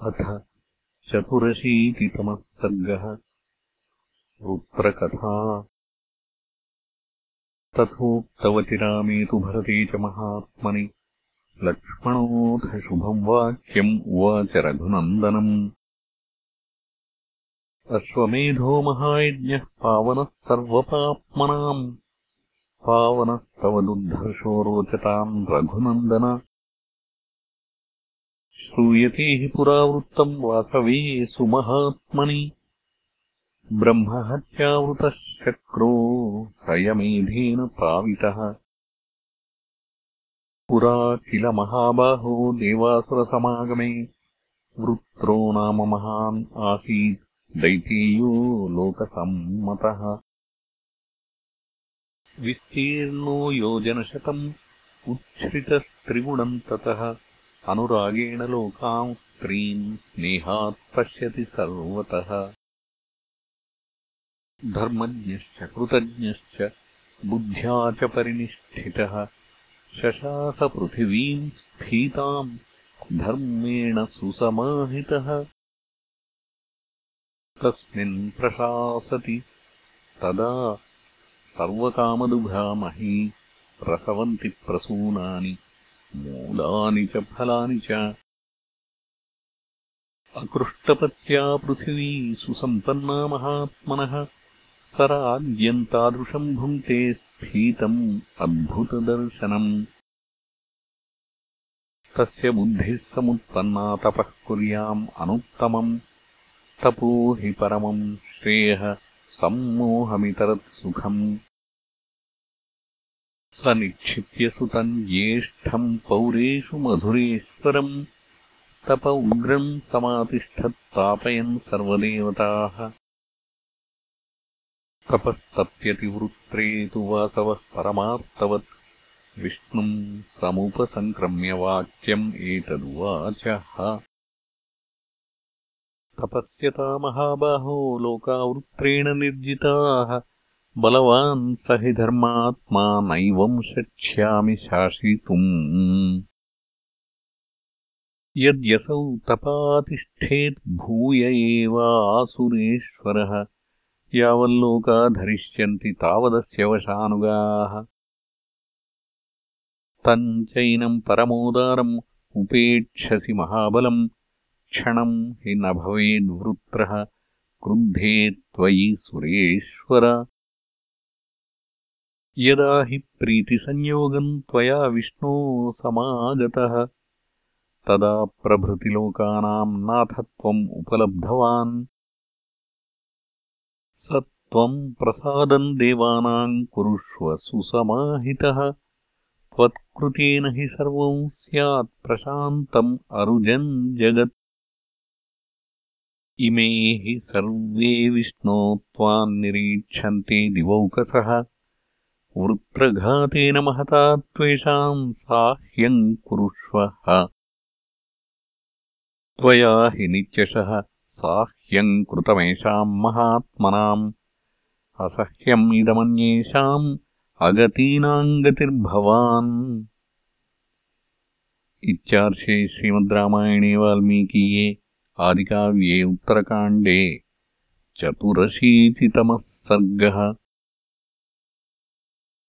अथ चतुरशीतितमः सर्गः तथोक्तवति रामे तु भरते च महात्मनि। लक्ष्मणोऽथ शुभम् वाक्यम् उवाच रघुनन्दनम्। अश्वमेधो महायज्ञः पावनः सर्वपाप्मनाम्। पावनस्तव दुर्धर्षो रोचताम् रघुनन्दन श्रूयते हि पुरावृत्तम् वासवे सुमहात्मनि। ब्रह्महत्यावृतः शक्रो हयमेधेन पावितः। पुरा किल महाबाहो देवासुरसमागमे वृत्रो नाम महान् आसीत् दैतेयो लोकसम्मतः। विस्तीर्णो योजनशतम् उच्छ्रितस्त्रिगुणम् ततः अनुरागेण लोकाम् स्त्रीम् स्नेहात् पश्यति सर्वतः। धर्मज्ञश्च कृतज्ञश्च बुद्ध्या च परिनिष्ठितः। शशासपृथिवीम् स्फीताम् धर्मेण सुसमाहितः। तस्मिन् प्रशासति तदा सर्वकामदुघामही प्रसवन्ति प्रसूनानि च फलानि च। अकृष्टपत्या पृथिवी सुसम्पन्ना महात्मनः स राज्यम् तादृशम् भुङ्क्ते स्फीतम् अद्भुतदर्शनम्। तस्य बुद्धिः समुत्पन्ना तपः कुर्याम् अनुत्तमम्। तपो हि परमम् श्रेयः सम्मोहमितरत्सुखम् स निक्षिप्य सुतम् ज्येष्ठम् पौरेषु मधुरेश्वरम् तप उग्रम् समातिष्ठत्तापयन् सर्वदेवताः। तपस्तप्यतिवृत्रे तु वासवः परमार्तवत् विष्णुम् समुपसङ्क्रम्य वाक्यम् एतदुवाचः। तपस्यता महाबाहो लोकावृत्रेण निर्जिताः बलवान् स हि धर्मात्मा नैवम् शक्ष्यामि शासितुम्। यद्यसौ तपातिष्ठेत् भूय एवासुरेश्वरः यावल्लोका धरिष्यन्ति तावदस्य वशानुगाः। तम् चैनम् परमोदारम् उपेक्षसि महाबलम् क्षणम् हि न भवेद्वृत्रः क्रुद्धे त्वयि सुरेश्वर यदा हि प्रीतिसंयोगम् त्वया विष्णो समागतः तदा प्रभृतिलोकानाम् नाथत्वम् उपलब्धवान्। स त्वम् प्रसादम् देवानाम् कुरुष्व सुसमाहितः त्वत्कृतेन हि सर्वम् स्यात् प्रशान्तम् अरुजम् जगत्। इमे हि सर्वे विष्णो त्वान्निरीक्षन्ते दिवौकसः वृत्रघातेन महता त्वेषाम् साह्यम् कुरुष्वः त्वया हि नित्यशः साह्यम् कृतमेषाम् महात्मनाम्। असह्यम् इदमन्येषाम् अगतीनाम् गतिर्भवान् इत्यार्षे श्रीमद्रामायणे वाल्मीकीये आदिकाव्ये उत्तरकाण्डे चतुरशीतितमः सर्गः